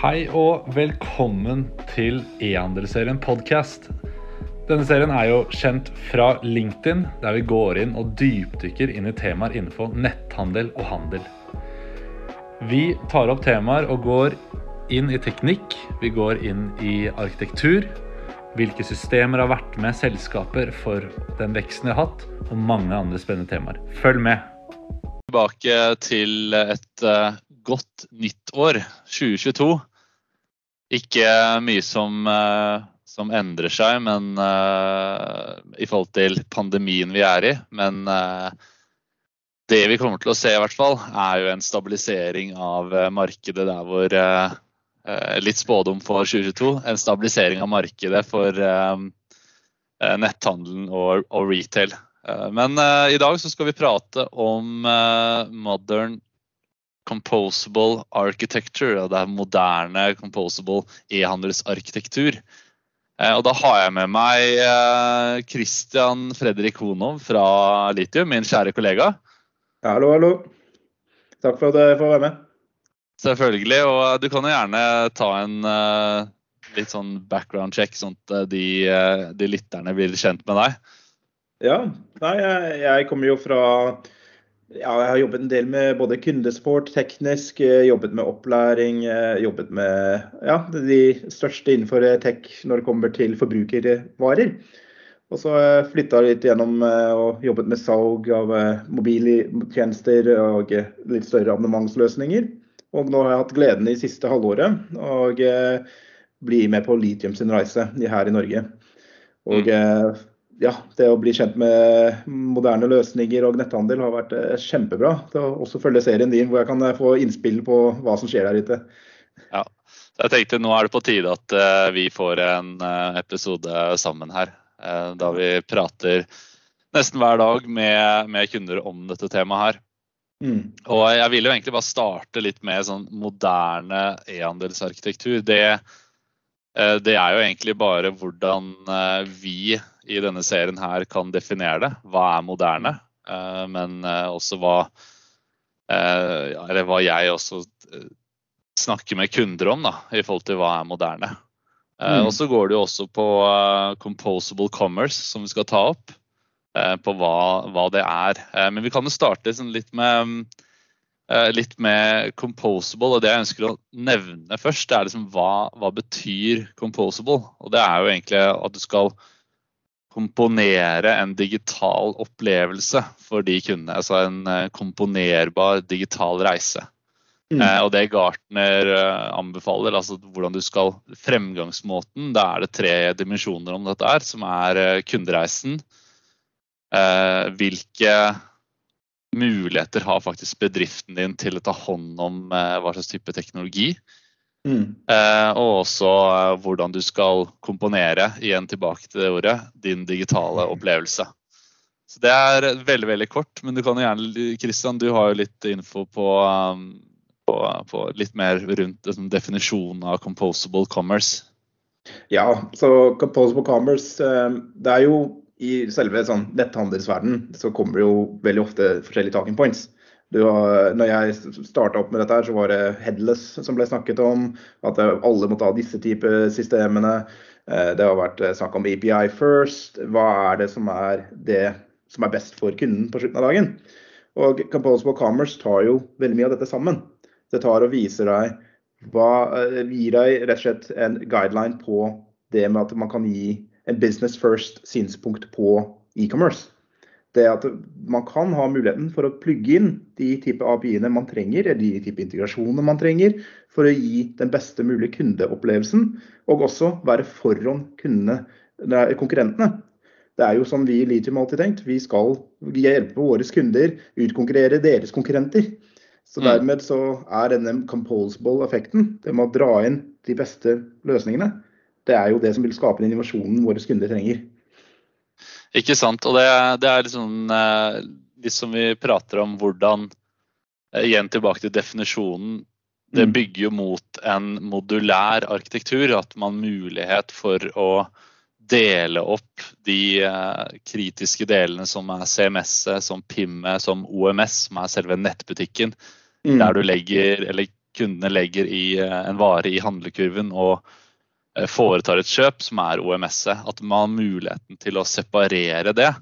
Hei og velkommen til e-handelsserien podcast. Denne serien er jo kjent fra LinkedIn, der vi går inn og dypdykker inn i temaer innenfor netthandel og handel. Vi tar opp temaer og går inn i teknikk, vi går inn i arkitektur, hvilke systemer har vært med selskaper for den veksten de har hatt, og mange andre spennende temaer. Følg med! Tilbake til et uh, godt nytt år, 2022. Ikke mye som, uh, som endrer seg men, uh, i forhold til pandemien vi er i. Men det vi kommer til å se, i hvert fall, er jo en stabilisering av markedet der hvor Litt spådom for 2022. En stabilisering av markedet for netthandelen og, og retail. Men i dag så skal vi prate om modern composable architecture. Det er moderne composable e-handelsarkitektur. Og da har jeg med meg Christian Fredrik Honov fra Litium, min kjære kollega. Hallo, hallo. Takk for at jeg får være med. Selvfølgelig. Og du kan jo gjerne ta en litt sånn background check, sånn at de, de lytterne blir kjent med deg. Ja. Nei, jeg, jeg kommer jo fra ja, jeg har jobbet en del med både kundesport, teknisk, jobbet med opplæring, jobbet med ja, de største innenfor tech når det kommer til forbrukervarer. Og så har jeg flytta litt gjennom og jobbet med salg av mobiltjenester og litt større abonnementsløsninger. Og nå har jeg hatt gleden i siste halvåret å bli med på Litium sin reise her i Norge. Og mm. Ja, det å bli kjent med moderne løsninger og netthandel har vært kjempebra. Til å også følge serien din hvor jeg kan få innspill på hva som skjer der ute. Ja, jeg tenkte nå er det på tide at vi får en episode sammen her. Da vi prater nesten hver dag med, med kunder om dette temaet her. Mm. Og jeg vil jo egentlig bare starte litt med sånn moderne e-handelsarkitektur. Det, det, er jo egentlig bare hvordan vi i denne serien her kan definere det. Hva er moderne? Men også hva Eller hva jeg også snakker med kunder om, da, i forhold til hva er moderne. Mm. Og så går det jo også på composable commerce, som vi skal ta opp på hva, hva, det er. Men vi kan jo starte sånn litt, med, litt med composable. og Det jeg ønsker å nevne først, det er liksom hva, hva betyr composable? Og Det er jo egentlig at du skal komponere en digital opplevelse for de kundene. Altså en komponerbar digital reise. Mm. og det Gartner anbefaler, altså hvordan du skal Fremgangsmåten, da er det tre dimensjoner om dette her, som er kundereisen, Eh, hvilke muligheter har faktisk bedriften din til å ta hånd om eh, hva slags type teknologi? Mm. Eh, og også hvordan du skal komponere, igjen tilbake til det ordet, din digitale opplevelse. Så Det er veldig veldig kort, men du kan jo gjerne, Christian, du har jo litt info på, på, på litt mer rundt liksom, definisjonen av composable commerce. Ja, så composable commerce, det er jo i selve sånn, netthandelsverdenen så kommer det jo veldig ofte forskjellige talking points. Har, når jeg starta opp med dette, her, så var det headless som ble snakket om. At alle måtte ha disse type systemene. Eh, det har vært snakk om API first. Hva er det som er det som er best for kunden på slutten av dagen? Og Composable Commerce tar jo veldig mye av dette sammen. Det tar og viser deg hva, eh, gir deg rett og slett en guideline på det med at man kan gi en business first-synspunkt på e-commerce. Det at man kan ha muligheten for å plugge inn de type API-ene man trenger, eller de type integrasjoner man trenger, for å gi den beste mulige kundeopplevelsen, og også være foran kundene, konkurrentene. Det er jo som vi i Litium alltid tenkt, vi skal hjelpe våre kunder utkonkurrere deres konkurrenter. Så mm. Dermed så er denne composable-effekten, det med å dra inn de beste løsningene, det er jo det som vil skape den innovasjonen våre kunder trenger. Ikke sant. Og det, det er liksom, litt som vi prater om hvordan eh, Igjen tilbake til definisjonen. Det mm. bygger jo mot en modulær arkitektur. At man har mulighet for å dele opp de eh, kritiske delene som er CMS-et, som PIM-et, som OMS, som er selve nettbutikken. Mm. Der du legger, eller kundene legger i en vare i handlekurven og foretar et kjøp, som er OMS-et. At man har muligheten til å separere det.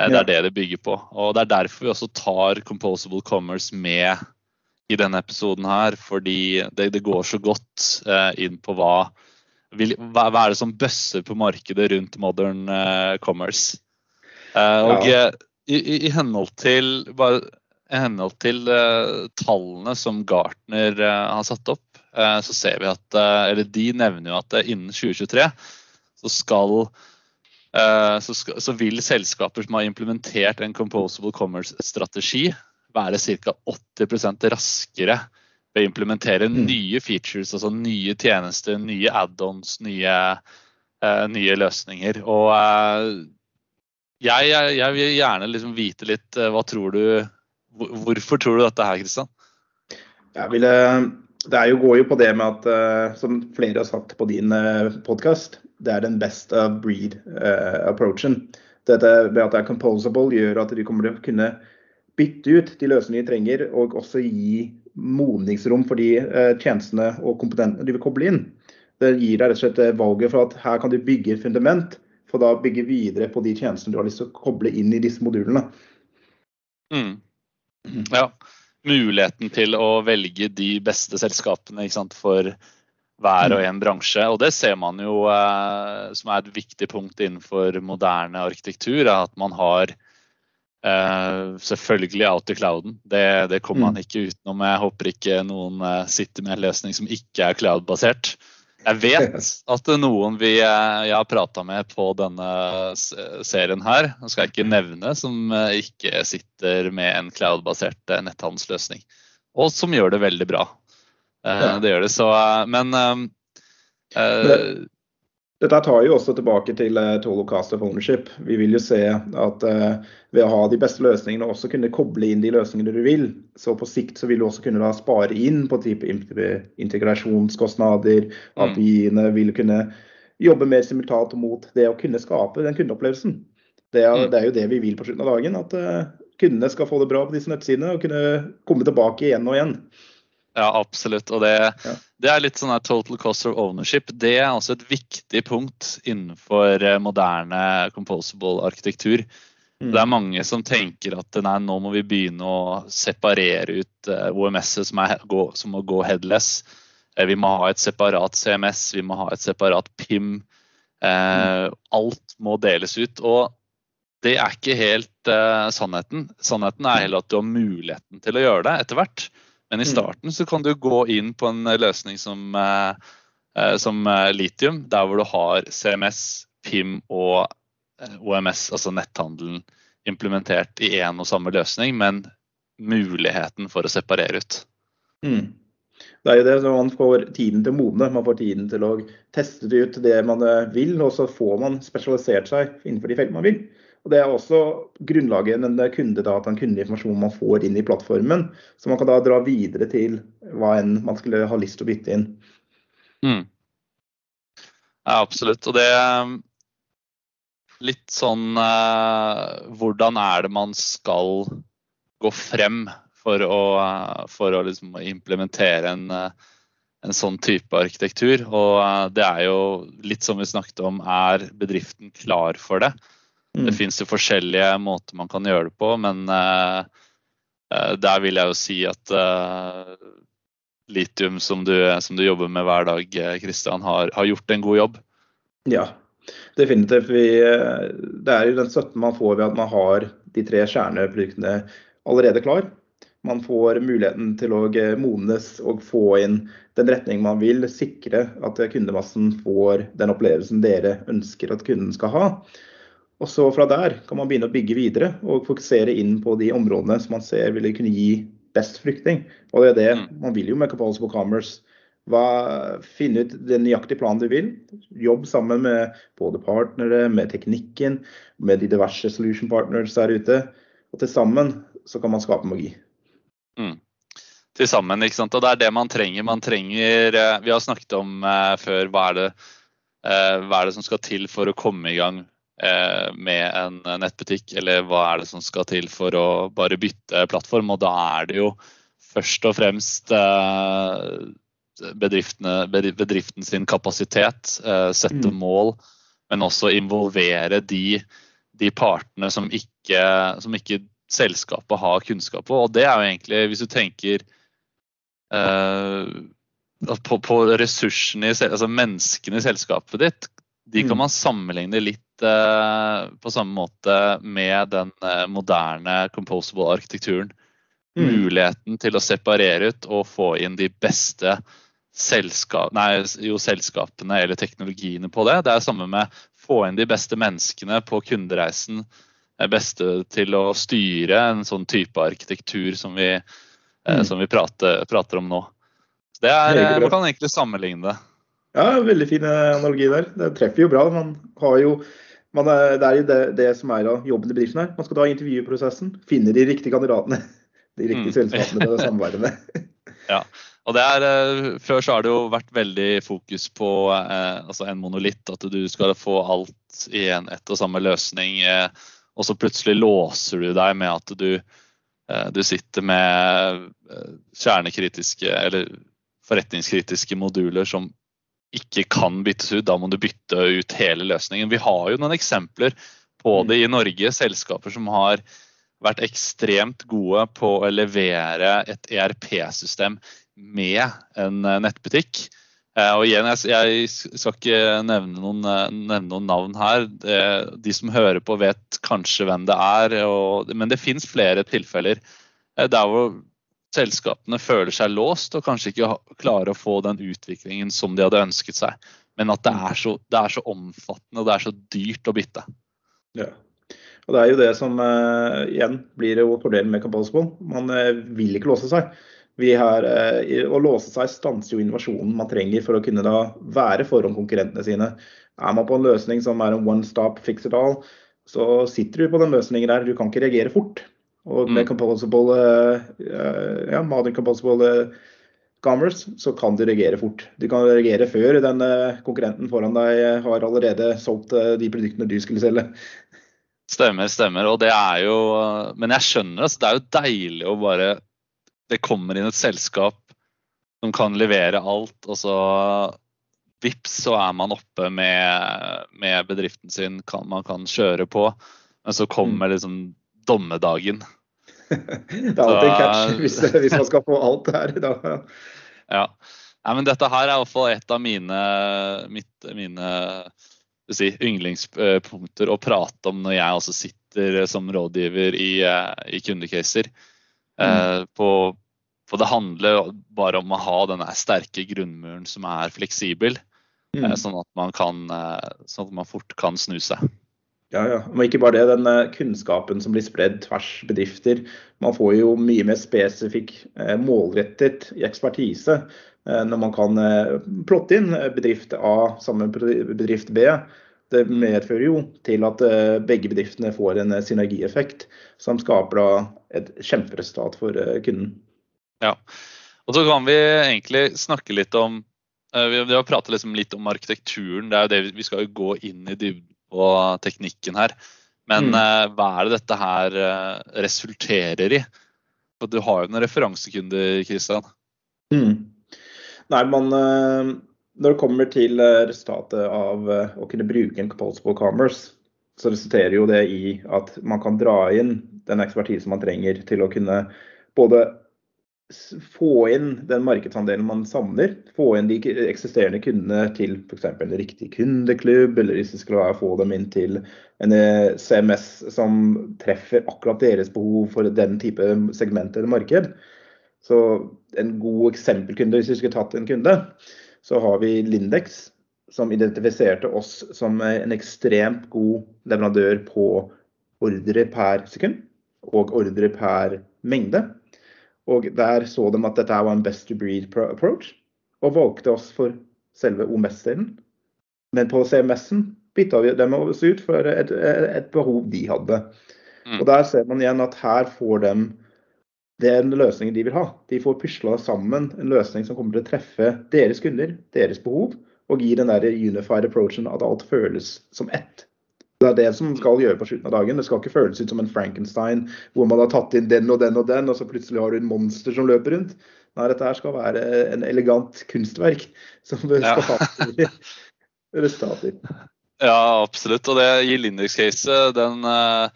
Det er det det bygger på. Og det er derfor vi også tar Composable Commerce med i denne episoden her. Fordi det, det går så godt inn på hva, hva, er det som bøsser på markedet rundt modern commerce. Og ja. i, i, henhold til, bare, i henhold til uh, tallene som Gartner uh, har satt opp, så ser vi at Eller de nevner jo at innen 2023 så skal så, skal, så, vil selskaper som har implementert en Composable Commerce-strategi, være ca. 80 raskere ved å implementere mm. nye features, altså nye tjenester, nye add-ons, nye, nye, løsninger. Og jeg, jeg, jeg, vil gjerne liksom vite litt eh, hva tror du Hvorfor tror du dette her, Kristian? Jeg ville, det er jo, går jo på det med at, uh, som flere har sagt på din eh, podkast, det er den best of breed-approachen. Uh, Dette med at det er composable gjør at de kommer til å kunne bytte ut de løsningene de trenger, og også gi modningsrom for de tjenestene og kompetentene de vil koble inn. Det gir deg rett og slett valget for at her kan du bygge et fundament for da bygge videre på de tjenestene du har lyst til å koble inn i disse modulene. Mm. Ja, muligheten til å velge de beste selskapene sant, for hver og en bransje. Og det ser man jo eh, som er et viktig punkt innenfor moderne arkitektur, er at man har eh, selvfølgelig out i clouden. Det, det kommer man mm. ikke utenom. Jeg håper ikke noen eh, sitter med en løsning som ikke er cloud-basert. Jeg vet at noen vi, eh, jeg har prata med på denne serien her, skal jeg ikke nevne, som eh, ikke sitter med en cloud-basert eh, netthandelsløsning. Og som gjør det veldig bra. Det gjør det, så Men uh, dette tar jo også tilbake til uh, total cost of ownership. Vi vil jo se at uh, ved å ha de beste løsningene også kunne koble inn de løsningene du vil, så på sikt så vil du også kunne da spare inn på type integrasjonskostnader. At mm. vi vil kunne jobbe mer simultant mot det å kunne skape den kundeopplevelsen. Det er, mm. det er jo det vi vil på slutten av dagen. At uh, kundene skal få det bra på disse nettsidene og kunne komme tilbake igjen og igjen. Ja, absolutt. Og det, ja. det, er litt sånn her total cost of ownership. Det er også et viktig punkt innenfor eh, moderne composable arkitektur. Mm. Det er mange som tenker at nei, nå må vi begynne å separere ut eh, OMS-et som, som, må gå headless. Uh, vi må ha et separat CMS, vi må ha et separat PIM. Eh, mm. Alt må deles ut. Og det er ikke helt sannheten. Sannheten er heller at du har muligheten til å gjøre det etter hvert. Men i mm. starten så kan du gå inn på en løsning som, eh, eh, som eh, litium, der hvor du har CMS, PIM og OMS, altså netthandelen, implementert i én og samme løsning, men muligheten for å separere ut. Mm. Det er jo det som Man får tiden til å modne, man får tiden til å teste ut det man vil, og så får man spesialisert seg innenfor de feltene man vil. Og Det er også grunnlaget den kundedataen, kundeinformasjonen man får inn i plattformen. Så man kan da dra videre til hva enn man skulle ha lyst til å bytte inn. Mm. Ja, absolutt. Og det litt sånn eh, Hvordan er det man skal gå frem for å, for å liksom implementere en, en sånn type arkitektur? Og eh, det er jo litt som vi snakket om, er bedriften klar for det? Mm. Det fins jo forskjellige måter man kan gjøre det på, men uh, der vil jeg jo si at uh, litium, som du, som du, jobber med hver dag, Kristian, har, har, gjort en god jobb. Ja, definitivt. Vi, det er jo den støtten man får ved at man har de tre kjerneproduktene allerede klar. Man får muligheten til å modnes og få inn den retning man vil, sikre at kundemassen får den opplevelsen dere ønsker at kunden skal ha. Og så fra der kan man begynne å bygge videre og fokusere inn på de områdene som man ser ville kunne gi best frykting. Og det er det mm. man vil jo med Composable Commerce. Hva, finne ut den nøyaktige planen du vil. Jobb sammen med både partnere, med teknikken, med de diverse solution partners der ute. Og til sammen så kan man skape magi. Mm. Til sammen, ikke sant. Og det er det man trenger. Man trenger eh, Vi har snakket om uh, før hva er, det, uh, hva er det som skal til for å komme i gang Eh, med en nettbutikk, eller hva er det som skal til for å bare bytte plattform. Og da er det jo først og fremst bedriften sin kapasitet, sette mm. mål, men også involvere de, de partene som ikke, som ikke, selskapet har kunnskap på. Og det er jo egentlig, hvis du tenker på, på ressursene, altså menneskene i selskapet ditt, de kan mm. man sammenligne litt eh, på samme måte med den eh, moderne composable arkitekturen. Mm. Muligheten til å separere ut og få inn de beste selskap, nei, jo, selskapene eller teknologiene på det. Det er samme med få inn de beste menneskene på kundereisen. Beste til å styre en sånn type arkitektur som vi, eh, mm. som vi prater, prater om nå. Det er, eh, man kan egentlig sammenligne det. Ja, veldig fin eh, analogi der. Det treffer jo bra. Man har jo, man er, det er jo det, det, som er av jobben i bedriften her. Man skal ta intervjuprosessen, finne de riktige kandidatene. De riktige mm. selskapene til å samarbeide med. ja. Og det er, eh, Før så har det jo vært veldig fokus på eh, altså en monolitt, at du skal få alt i en ett og samme løsning. Eh, og så plutselig låser du deg med at du, eh, du sitter med kjernekritiske eller forretningskritiske moduler som ikke kan byttes ut. Da må du bytte ut hele løsningen. Vi har jo noen eksempler på det i Norge. Selskaper som har vært ekstremt gode på å levere et ERP-system med en nettbutikk. Eh, og igjen, Jeg skal ikke nevne noen, nevne noen navn her. De som hører på, vet kanskje hvem det er. Og, men det fins flere tilfeller eh, der hvor selskapene føler seg låst og kanskje ikke klarer å få den utviklingen som de hadde ønsket seg. Men at det er så, det er så omfattende og det er så dyrt å bytte. Ja. Og Det er jo det som uh, igjen blir jo fordelen med Composable. Man uh, vil ikke låse seg. Vi her, uh, Å låse seg stanser jo innovasjonen man trenger for å kunne da være foran konkurrentene sine. Er man på en løsning som er en one stop fix it all, så sitter du på den løsningen der. Du kan ikke reagere fort. Og med mm. composable, ja, modern composable commerce så kan du reagere fort. Du kan reagere før den konkurrenten foran deg har allerede solgt de produktene du skulle selge. Stemmer, stemmer. Og det er jo Men jeg skjønner det. Det er jo deilig å bare Det kommer inn et selskap som kan levere alt, og så vips, så er man oppe med, med bedriften sin. Kan, man kan kjøre på. Men så kommer mm. liksom dommedagen. Det er alltid en catch hvis, hvis, man skal få alt her. Da. Ja. Nei, men dette her er iallfall et av mine, mitt, mine si, yndlingspunkter å prate om når jeg også sitter som rådgiver i, i kundecaser. Mm. På, på det handler bare om å ha denne sterke grunnmuren som er fleksibel. Mm. Sånn, at man kan, sånn at man fort kan snu seg. Ja, ja. Men ikke bare det. Den eh, kunnskapen som blir spredd tvers bedrifter. Man får jo mye mer spesifikk, målrettet målrettet ekspertise eh, når man kan plotte inn bedrift A sammen med bedrift B. Det medfører jo til at begge bedriftene får en synergieffekt som skaper et kjemperesultat for kunden. Ja, og så kan vi egentlig snakke litt om Vi har pratet liksom litt om arkitekturen. det er jo det Vi skal gå inn i dybden på teknikken her. Men mm. uh, hva er det dette her uh, resulterer i? For du har jo noen referansekunder, Kristian. Mm. Nei, man uh, Når det kommer til resultatet av å kunne bruke en composable commerce, så resulterer jo det i at man kan dra inn den ekspertisen man trenger til å kunne både få inn den markedsandelen man savner. Få inn de eksisterende kundene til f.eks. en riktig kundeklubb, eller hvis det skulle være få dem inn til en eh, CMS som treffer akkurat deres behov for den type segment eller marked. Så en god eksempelkunde, hvis vi skulle tatt en kunde, så har vi Lindex, som identifiserte oss som en ekstremt god leverandør på ordre per sekund og ordre per mengde. Og der så de at dette var en best to breed approach, og valgte oss for selve OMS-delen. Men på CMS-en bytta vi dem oss ut for et, et behov de hadde. Mm. Og Der ser man igjen at her får de den løsningen de vil ha. De får pusla sammen en løsning som kommer til å treffe deres kunder, deres behov, og gi den der unified approachen at alt føles som ett. Det er det som skal gjøre på slutten av dagen. Det skal ikke føles ut som en Frankenstein hvor man har tatt inn den og den og den, og så plutselig har du en monster som løper rundt. Nei, dette her skal være en elegant kunstverk som skal ja. ta resultater. Ja, absolutt. Og det gir Linux-caset den uh,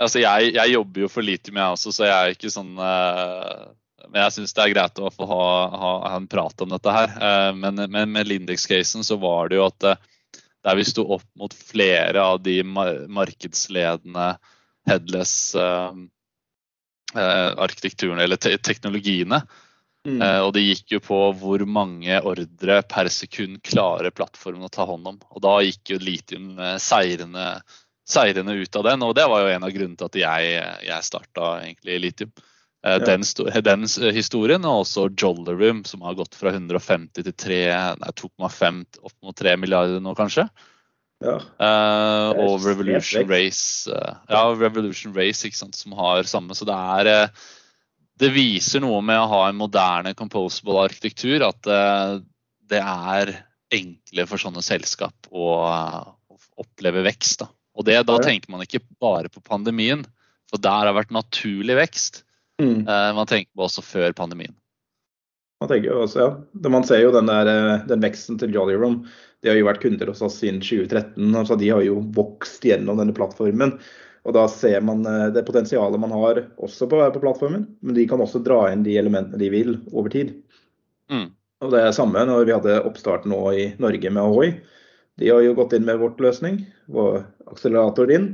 Altså, jeg, jeg, jobber jo for lite med jeg også, så jeg er ikke sånn uh, Men jeg syns det er greit å få ha, ha, ha, en prat om dette her. Uh, men, men, med Lindex-casen så var det jo at der vi sto opp mot flere av de markedsledende headless uh, arkitekturene, eller te teknologiene. Mm. Uh, og det gikk jo på hvor mange ordre per sekund klarer plattformen å ta hånd om. Og da gikk jo litium seirende, seirende ut av den, og det var jo en av grunnene til at jeg, jeg starta egentlig litium. Eh. Den, den, historien, og også Jollerum, som har gått fra 150 til 2,5 opp mot 3 milliarder nå, kanskje. Ja. Uh, og Revolution Race, uh, ja, Revolution Race ikke sant, som har samme. Så det er uh, Det viser noe med å ha en moderne composable arkitektur, at det er enklere for sånne selskap å, å oppleve vekst. Da. Og det, da tenker man ikke bare på pandemien, for der har vært naturlig vekst. Mm. Uh, man tenker på også før pandemien. Man tenker jo også, ja. Man ser jo den, der, eh, den veksten til Jolly Room. De har jo vært kunder hos oss siden 2013. altså De har jo vokst gjennom denne plattformen. Og Da ser man eh, det potensialet man har også på, på plattformen. Men de kan også dra inn de elementene de vil over tid. Mm. Og Det er samme når vi hadde oppstart nå i Norge med Ahoy. De har jo gått inn med vårt løsning, vår akselerator inn.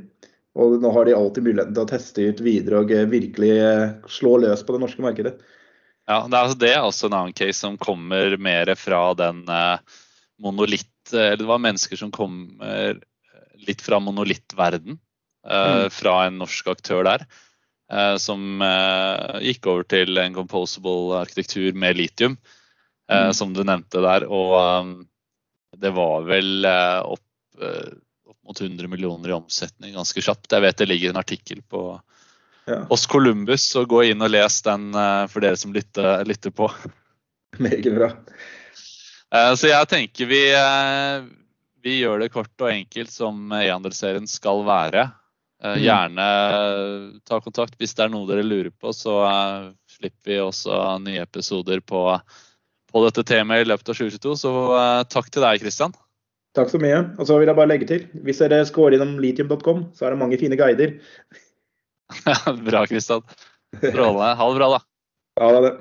Og nå har de alltid muligheten til å teste ut videre og eh, virkelig eh, slå løs på det norske markedet. Ja, Det er, altså, det er også en annen case som kommer mer fra den uh, monolitt... Eller det var mennesker som kommer litt fra monolittverden. Mm. Fra en norsk aktør der. Som gikk over til en composable arkitektur med litium, mm. som du nevnte der. Og det var vel opp mot 100 millioner i omsetning ganske kjapt. Jeg vet det ligger en artikkel på ja. oss Columbus, så gå inn og les den eh, for dere som lytter, lytter på. Meget bra. Eh, så jeg tenker vi, eh, vi gjør det kort og enkelt som e-handelsserien skal være. Mm. Gjerne ta kontakt hvis det er noe dere lurer på, så slipper vi også nye episoder på, på dette temaet i løpet av 2022. Så takk til deg, Kristian. Takk så mye. Og så vil jeg bare legge til, hvis dere scorer innom litium.com, så er det mange fine guider. bra, Kristian. Strålende. Ha det bra, da. Ha det.